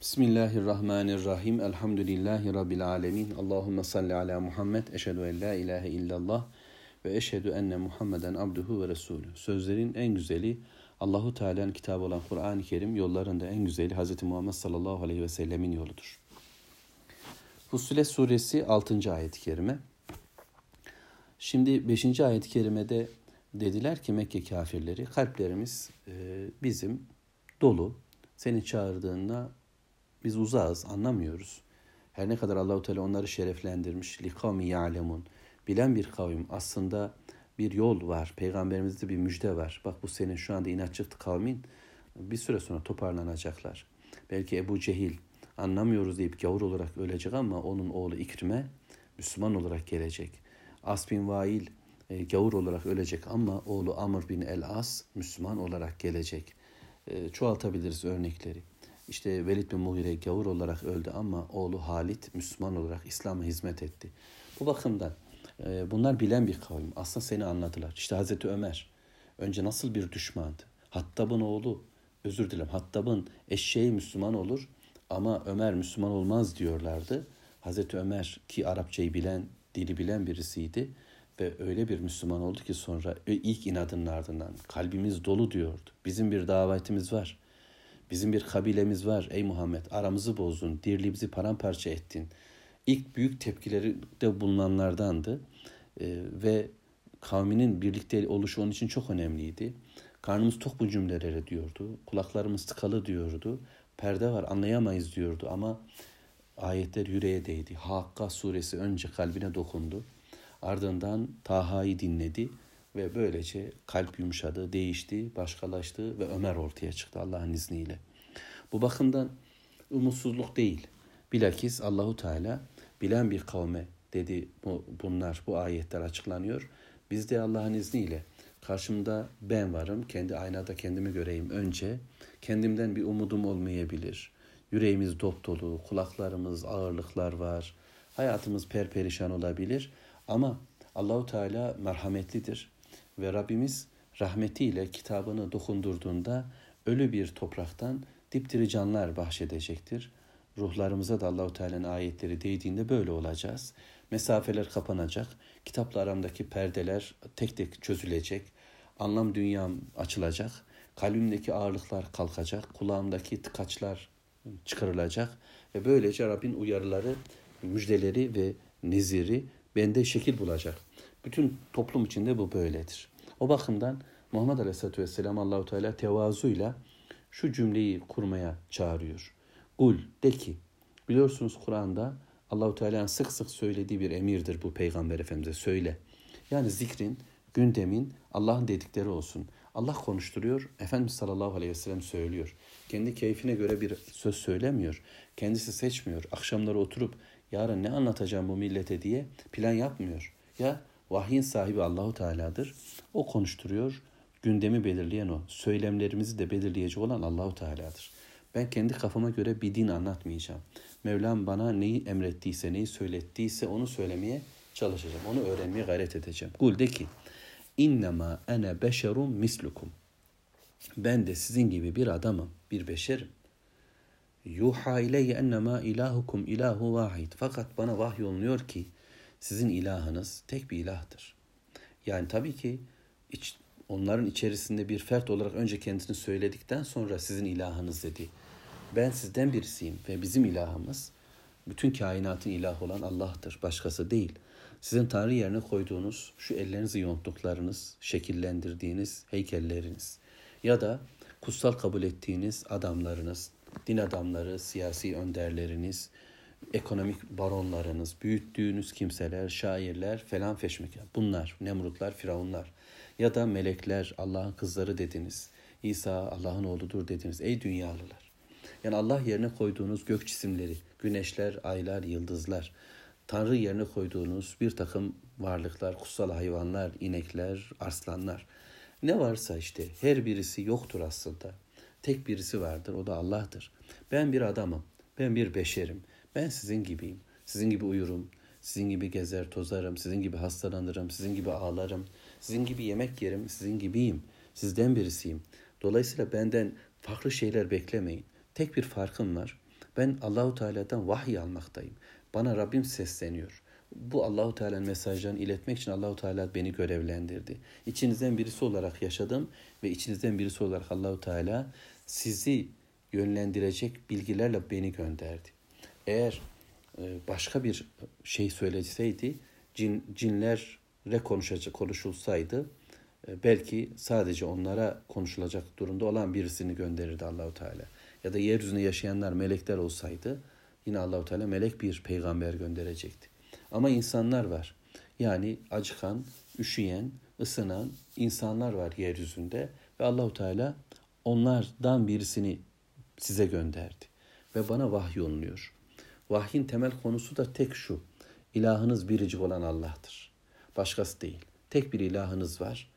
Bismillahirrahmanirrahim. Elhamdülillahi Rabbil alemin. Allahümme salli ala Muhammed. Eşhedü en la ilahe illallah ve eşhedü enne Muhammeden abduhu ve resulü. Sözlerin en güzeli Allahu Teala'nın kitabı olan Kur'an-ı Kerim, yollarında en güzeli Hz. Muhammed sallallahu aleyhi ve sellemin yoludur. Fussilet suresi 6. ayet-i kerime. Şimdi 5. ayet-i kerimede dediler ki Mekke kafirleri kalplerimiz e, bizim dolu. Seni çağırdığında biz uzağız, anlamıyoruz. Her ne kadar Allahu Teala onları şereflendirmiş, likavmi ya'lemun, bilen bir kavim aslında bir yol var. Peygamberimizde bir müjde var. Bak bu senin şu anda inatçı kavmin bir süre sonra toparlanacaklar. Belki Ebu Cehil anlamıyoruz deyip gavur olarak ölecek ama onun oğlu İkrime Müslüman olarak gelecek. As bin Vail e, gavur olarak ölecek ama oğlu Amr bin El As Müslüman olarak gelecek. E, çoğaltabiliriz örnekleri. İşte Velid bin Mughire gavur olarak öldü ama oğlu Halit Müslüman olarak İslam'a hizmet etti. Bu bakımdan e, bunlar bilen bir kavim. Aslında seni anladılar. İşte Hazreti Ömer önce nasıl bir düşmandı? Hattab'ın oğlu, özür dilerim Hattab'ın eşeği Müslüman olur ama Ömer Müslüman olmaz diyorlardı. Hazreti Ömer ki Arapçayı bilen, dili bilen birisiydi ve öyle bir Müslüman oldu ki sonra ilk inadının ardından kalbimiz dolu diyordu. Bizim bir davetimiz var. Bizim bir kabilemiz var ey Muhammed aramızı bozdun, dirliğimizi paramparça ettin. İlk büyük tepkileri de bulunanlardandı ee, ve kavminin birlikte oluşu onun için çok önemliydi. Karnımız tok bu cümleleri diyordu, kulaklarımız tıkalı diyordu, perde var anlayamayız diyordu ama ayetler yüreğe değdi. Hakka suresi önce kalbine dokundu. Ardından Taha'yı dinledi ve böylece kalp yumuşadı, değişti, başkalaştı ve Ömer ortaya çıktı Allah'ın izniyle. Bu bakımdan umutsuzluk değil. Bilakis Allahu Teala bilen bir kavme dedi bu, bunlar bu ayetler açıklanıyor. Biz de Allah'ın izniyle karşımda ben varım. Kendi aynada kendimi göreyim önce. Kendimden bir umudum olmayabilir. Yüreğimiz dop dolu, kulaklarımız ağırlıklar var. Hayatımız perperişan olabilir ama Allahu Teala merhametlidir ve Rabbimiz rahmetiyle kitabını dokundurduğunda ölü bir topraktan dipdiri canlar bahşedecektir. Ruhlarımıza da Allahu Teala'nın ayetleri değdiğinde böyle olacağız. Mesafeler kapanacak, kitapla aramdaki perdeler tek tek çözülecek, anlam dünyam açılacak, kalbimdeki ağırlıklar kalkacak, kulağımdaki tıkaçlar çıkarılacak ve böylece Rabbin uyarıları, müjdeleri ve neziri bende şekil bulacak. Bütün toplum içinde bu böyledir. O bakımdan Muhammed Aleyhisselatü Vesselam Allahu Teala tevazuyla şu cümleyi kurmaya çağırıyor. Kul de ki biliyorsunuz Kur'an'da Allahu Teala'nın sık sık söylediği bir emirdir bu peygamber efendimize söyle. Yani zikrin, gündemin Allah'ın dedikleri olsun. Allah konuşturuyor, Efendimiz sallallahu aleyhi ve sellem söylüyor. Kendi keyfine göre bir söz söylemiyor. Kendisi seçmiyor. Akşamları oturup yarın ne anlatacağım bu millete diye plan yapmıyor. Ya vahyin sahibi Allahu Teala'dır. O konuşturuyor. Gündemi belirleyen o. Söylemlerimizi de belirleyecek olan Allahu Teala'dır. Ben kendi kafama göre bir din anlatmayacağım. Mevlam bana neyi emrettiyse, neyi söylettiyse onu söylemeye çalışacağım. Onu öğrenmeye gayret edeceğim. Kul de ki innema ene beşerum mislukum. Ben de sizin gibi bir adamım, bir beşerim. Yuha ileyye ennema ilahukum ilahu vahid. Fakat bana vahyolunuyor ki sizin ilahınız tek bir ilahtır. Yani tabii ki iç, onların içerisinde bir fert olarak önce kendisini söyledikten sonra sizin ilahınız dedi. Ben sizden birisiyim ve bizim ilahımız bütün kainatın ilahı olan Allah'tır. Başkası değil. Sizin Tanrı yerine koyduğunuz şu ellerinizi yonttuklarınız, şekillendirdiğiniz heykelleriniz ya da kutsal kabul ettiğiniz adamlarınız, din adamları, siyasi önderleriniz, ekonomik baronlarınız, büyüttüğünüz kimseler, şairler falan feşmekar. Bunlar, Nemrutlar, Firavunlar ya da melekler, Allah'ın kızları dediniz. İsa Allah'ın oğludur dediniz. Ey dünyalılar! Yani Allah yerine koyduğunuz gök cisimleri, güneşler, aylar, yıldızlar, Tanrı yerine koyduğunuz bir takım varlıklar, kutsal hayvanlar, inekler, arslanlar. Ne varsa işte her birisi yoktur aslında. Tek birisi vardır, o da Allah'tır. Ben bir adamım, ben bir beşerim. Ben sizin gibiyim. Sizin gibi uyurum. Sizin gibi gezer tozarım. Sizin gibi hastalanırım. Sizin gibi ağlarım. Sizin gibi yemek yerim. Sizin gibiyim. Sizden birisiyim. Dolayısıyla benden farklı şeyler beklemeyin. Tek bir farkım var. Ben Allahu Teala'dan vahiy almaktayım. Bana Rabbim sesleniyor. Bu Allahu Teala'nın mesajlarını iletmek için Allahu Teala beni görevlendirdi. İçinizden birisi olarak yaşadım ve içinizden birisi olarak Allahu Teala sizi yönlendirecek bilgilerle beni gönderdi. Eğer e, başka bir şey söyleseydi, cin, cinlerle konuşacak konuşulsaydı e, belki sadece onlara konuşulacak durumda olan birisini gönderirdi Allahu Teala. Ya da yeryüzünde yaşayanlar melekler olsaydı yine Allahu Teala melek bir peygamber gönderecekti. Ama insanlar var. Yani acıkan, üşüyen, ısınan insanlar var yeryüzünde ve Allahu Teala onlardan birisini size gönderdi ve bana vahiy olunuyor. Vahyin temel konusu da tek şu. İlahınız biricik olan Allah'tır. Başkası değil. Tek bir ilahınız var.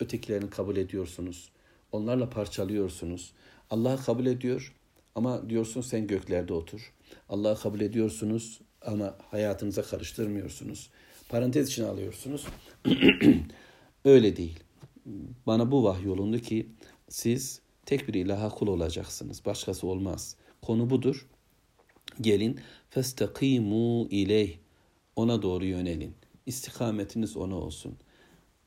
Ötekilerini kabul ediyorsunuz. Onlarla parçalıyorsunuz. Allah'ı kabul ediyor ama diyorsun sen göklerde otur. Allah'ı kabul ediyorsunuz ama hayatınıza karıştırmıyorsunuz. Parantez için alıyorsunuz. Öyle değil. Bana bu vahiy olundu ki siz tek bir ilaha kul olacaksınız. Başkası olmaz. Konu budur. Gelin festakimu ileyh. Ona doğru yönelin. İstikametiniz ona olsun.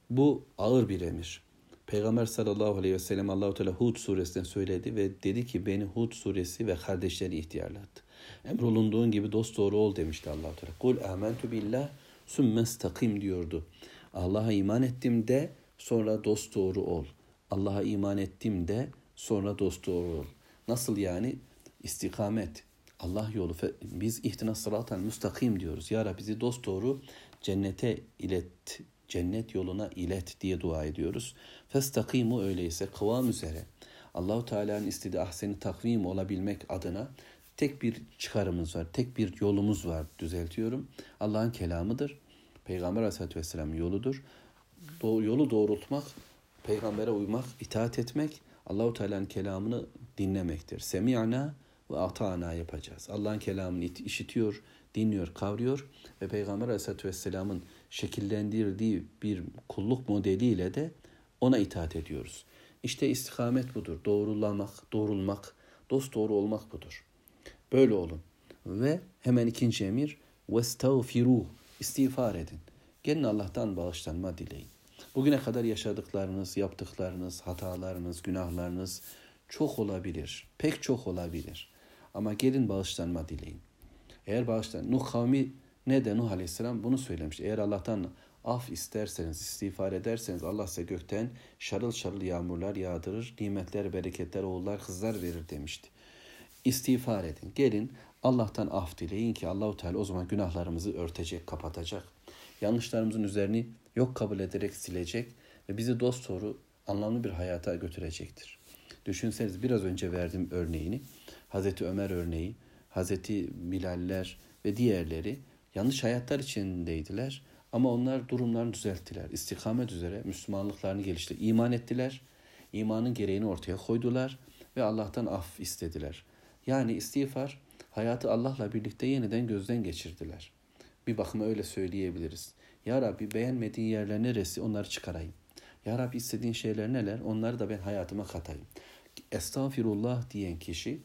Bu ağır bir emir. Peygamber sallallahu aleyhi ve sellem Allahu Teala Hud suresinden söyledi ve dedi ki beni Hud suresi ve kardeşleri ihtiyarlattı. Emrolunduğun gibi dost doğru ol demişti Allahu Teala. Kul amentu billah sümmestakim diyordu. Allah'a iman ettim de sonra dost doğru ol. Allah'a iman ettim de sonra dost doğru ol. Nasıl yani? İstikamet. Allah yolu. Biz ihtina sıratan müstakim diyoruz. Ya Rabbi bizi dost doğru cennete ilet, cennet yoluna ilet diye dua ediyoruz. Festakimu öyleyse kıvam üzere Allahu Teala'nın istediği ahseni takvim olabilmek adına tek bir çıkarımız var, tek bir yolumuz var düzeltiyorum. Allah'ın kelamıdır. Peygamber Aleyhisselatü Vesselam yoludur. Do yolu doğrultmak, peygambere uymak, itaat etmek, Allahu Teala'nın kelamını dinlemektir. Semi'na ve ata'na yapacağız. Allah'ın kelamını işitiyor, dinliyor, kavruyor ve Peygamber Aleyhisselatü Vesselam'ın şekillendirdiği bir kulluk modeliyle de ona itaat ediyoruz. İşte istikamet budur. Doğrulamak, doğrulmak, dost doğru olmak budur. Böyle olun. Ve hemen ikinci emir وَاسْتَغْفِرُوا istiğfar edin. Gelin Allah'tan bağışlanma dileyin. Bugüne kadar yaşadıklarınız, yaptıklarınız, hatalarınız, günahlarınız çok olabilir. Pek çok olabilir. Ama gelin bağışlanma dileyin. Eğer bağışlan, Nuh kavmi ne de Nuh Aleyhisselam bunu söylemiş. Eğer Allah'tan af isterseniz, istiğfar ederseniz Allah size gökten şarıl şarıl yağmurlar yağdırır, nimetler, bereketler, oğullar, kızlar verir demişti. İstiğfar edin. Gelin Allah'tan af dileyin ki Allahu Teala o zaman günahlarımızı örtecek, kapatacak. Yanlışlarımızın üzerini yok kabul ederek silecek ve bizi dost doğru anlamlı bir hayata götürecektir. Düşünseniz biraz önce verdiğim örneğini, Hazreti Ömer örneği, Hazreti Bilaller ve diğerleri yanlış hayatlar içindeydiler ama onlar durumlarını düzelttiler. İstikamet üzere Müslümanlıklarını gelişti. İman ettiler, imanın gereğini ortaya koydular ve Allah'tan af istediler. Yani istiğfar hayatı Allah'la birlikte yeniden gözden geçirdiler. Bir bakıma öyle söyleyebiliriz. Ya Rabbi beğenmediğin yerler neresi onları çıkarayım. Ya Rabbi istediğin şeyler neler onları da ben hayatıma katayım. Estağfirullah diyen kişi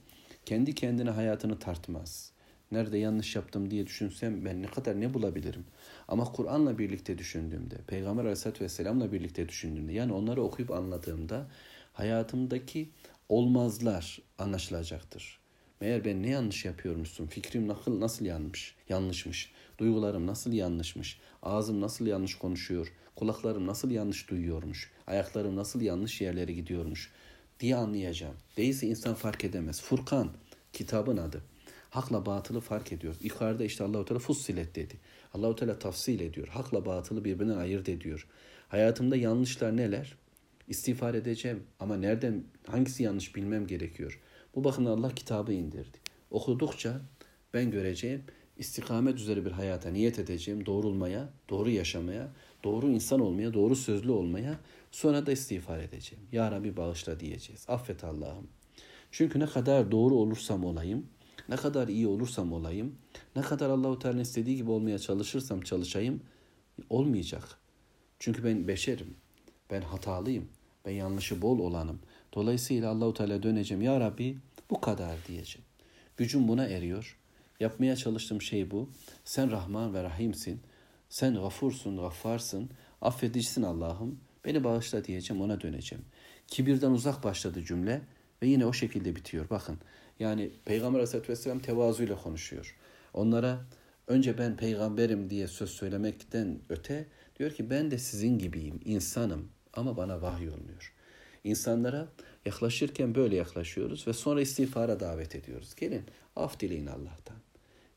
kendi kendine hayatını tartmaz. Nerede yanlış yaptım diye düşünsem ben ne kadar ne bulabilirim. Ama Kur'an'la birlikte düşündüğümde, Peygamber Aleyhisselatü Vesselam'la birlikte düşündüğümde, yani onları okuyup anladığımda hayatımdaki olmazlar anlaşılacaktır. Meğer ben ne yanlış yapıyormuşsun, fikrim nasıl, nasıl yanlış, yanlışmış, duygularım nasıl yanlışmış, ağzım nasıl yanlış konuşuyor, kulaklarım nasıl yanlış duyuyormuş, ayaklarım nasıl yanlış yerlere gidiyormuş diye anlayacağım. Değilse insan fark edemez. Furkan kitabın adı. Hakla batılı fark ediyor. Yukarıda işte Allahu Teala fussilet dedi. Allahu Teala tafsil ediyor. Hakla batılı birbirinden ayırt ediyor. Hayatımda yanlışlar neler? İstiğfar edeceğim ama nereden hangisi yanlış bilmem gerekiyor. Bu bakımdan Allah kitabı indirdi. Okudukça ben göreceğim, istikamet üzere bir hayata niyet edeceğim, doğrulmaya, doğru yaşamaya, doğru insan olmaya, doğru sözlü olmaya, sonra da istiğfar edeceğim. Ya Rabbi bağışla diyeceğiz. Affet Allah'ım. Çünkü ne kadar doğru olursam olayım, ne kadar iyi olursam olayım, ne kadar Allahu Teala istediği gibi olmaya çalışırsam çalışayım olmayacak. Çünkü ben beşerim. Ben hatalıyım. Ben yanlışı bol olanım. Dolayısıyla Allahu Teala döneceğim. Ya Rabbi bu kadar diyeceğim. Gücüm buna eriyor. Yapmaya çalıştığım şey bu. Sen Rahman ve Rahimsin. Sen gafursun, gaffarsın. Affedicisin Allah'ım. Beni bağışla diyeceğim, ona döneceğim. Kibirden uzak başladı cümle ve yine o şekilde bitiyor. Bakın yani Peygamber Aleyhisselatü Vesselam tevazuyla konuşuyor. Onlara önce ben peygamberim diye söz söylemekten öte diyor ki ben de sizin gibiyim, insanım ama bana vahiy olmuyor. İnsanlara yaklaşırken böyle yaklaşıyoruz ve sonra istiğfara davet ediyoruz. Gelin af dileyin Allah'tan.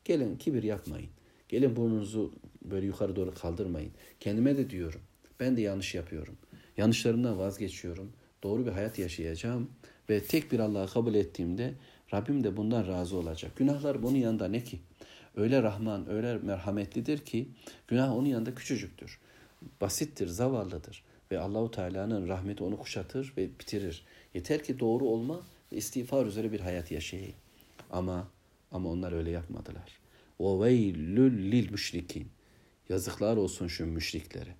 Gelin kibir yapmayın. Gelin burnunuzu böyle yukarı doğru kaldırmayın. Kendime de diyorum. Ben de yanlış yapıyorum. Yanlışlarımdan vazgeçiyorum. Doğru bir hayat yaşayacağım. Ve tek bir Allah'ı kabul ettiğimde Rabbim de bundan razı olacak. Günahlar bunun yanında ne ki? Öyle Rahman, öyle merhametlidir ki günah onun yanında küçücüktür. Basittir, zavallıdır. Ve Allahu Teala'nın rahmeti onu kuşatır ve bitirir. Yeter ki doğru olma ve istiğfar üzere bir hayat yaşayayım. Ama ama onlar öyle yapmadılar. O veylül lil müşrikin. Yazıklar olsun şu müşriklere.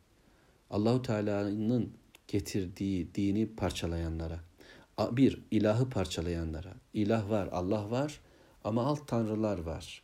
Allahu Teala'nın getirdiği dini parçalayanlara. Bir, ilahı parçalayanlara. İlah var, Allah var ama alt tanrılar var.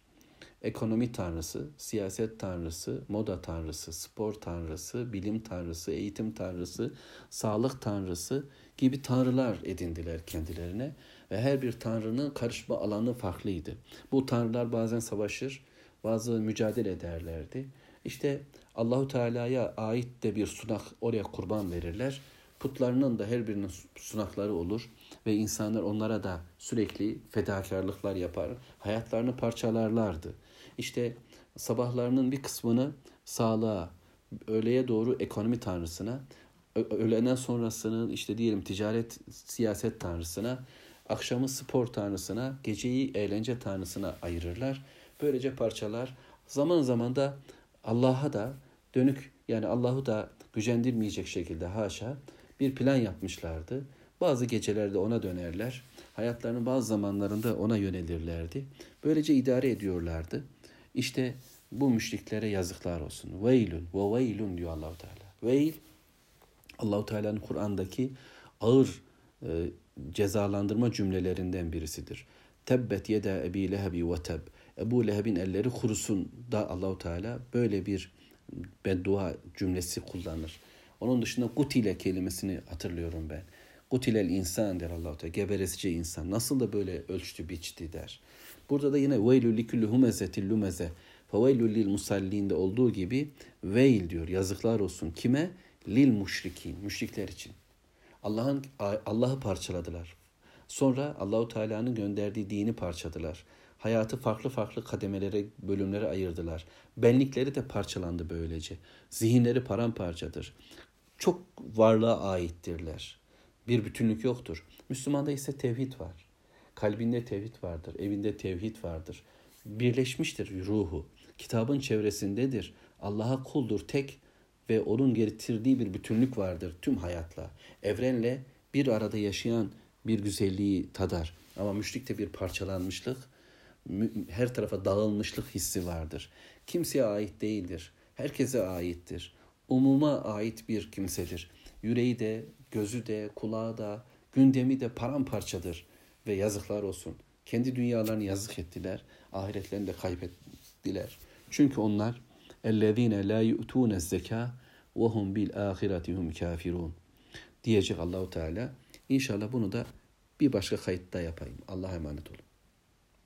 Ekonomi tanrısı, siyaset tanrısı, moda tanrısı, spor tanrısı, bilim tanrısı, eğitim tanrısı, sağlık tanrısı gibi tanrılar edindiler kendilerine ve her bir tanrının karışma alanı farklıydı. Bu tanrılar bazen savaşır, bazı mücadele ederlerdi. İşte Allahu Teala'ya ait de bir sunak oraya kurban verirler. Putlarının da her birinin sunakları olur ve insanlar onlara da sürekli fedakarlıklar yapar. Hayatlarını parçalarlardı. İşte sabahlarının bir kısmını sağlığa, öğleye doğru ekonomi tanrısına, öğleden sonrasının işte diyelim ticaret, siyaset tanrısına, akşamı spor tanrısına, geceyi eğlence tanrısına ayırırlar. Böylece parçalar zaman zaman da Allah'a da dönük yani Allah'ı da gücendirmeyecek şekilde haşa bir plan yapmışlardı. Bazı gecelerde ona dönerler. Hayatlarının bazı zamanlarında ona yönelirlerdi. Böylece idare ediyorlardı. İşte bu müşriklere yazıklar olsun. Veylun ve veylun diyor Allahu Teala. Veil Allahu Teala'nın Kur'an'daki ağır e, cezalandırma cümlelerinden birisidir. Tebbet yeda ebi lehebi ve teb. Ebu Leheb'in elleri kurusun da Allahu Teala böyle bir beddua cümlesi kullanır. Onun dışında kutile kelimesini hatırlıyorum ben. Kutilel insan der Allahu Teala. Geberesice insan. Nasıl da böyle ölçtü biçti der. Burada da yine veylü likülü humezetil lumeze. Feveylü lil musallinde olduğu gibi veil diyor. Yazıklar olsun. Kime? Lil müşrikin. Müşrikler için. Allah'ın Allah'ı parçaladılar. Sonra Allahu Teala'nın gönderdiği dini parçaladılar. Hayatı farklı farklı kademelere, bölümlere ayırdılar. Benlikleri de parçalandı böylece. Zihinleri paramparçadır. Çok varlığa aittirler. Bir bütünlük yoktur. Müslümanda ise tevhid var. Kalbinde tevhid vardır, evinde tevhid vardır. Birleşmiştir ruhu. Kitabın çevresindedir. Allah'a kuldur tek ve onun getirdiği bir bütünlük vardır tüm hayatla. Evrenle bir arada yaşayan bir güzelliği tadar. Ama müşrikte bir parçalanmışlık, her tarafa dağılmışlık hissi vardır. Kimseye ait değildir. Herkese aittir. Umuma ait bir kimsedir. Yüreği de, gözü de, kulağı da, gündemi de paramparçadır. Ve yazıklar olsun. Kendi dünyalarını yazık ettiler. Ahiretlerini de kaybettiler. Çünkü onlar اَلَّذ۪ينَ لَا يُؤْتُونَ الزَّكَاء وَهُمْ بِالْآخِرَةِ هُمْ كَافِرُونَ diyecek Allahu Teala. İnşallah bunu da bir başka kayıtta yapayım. Allah'a emanet olun.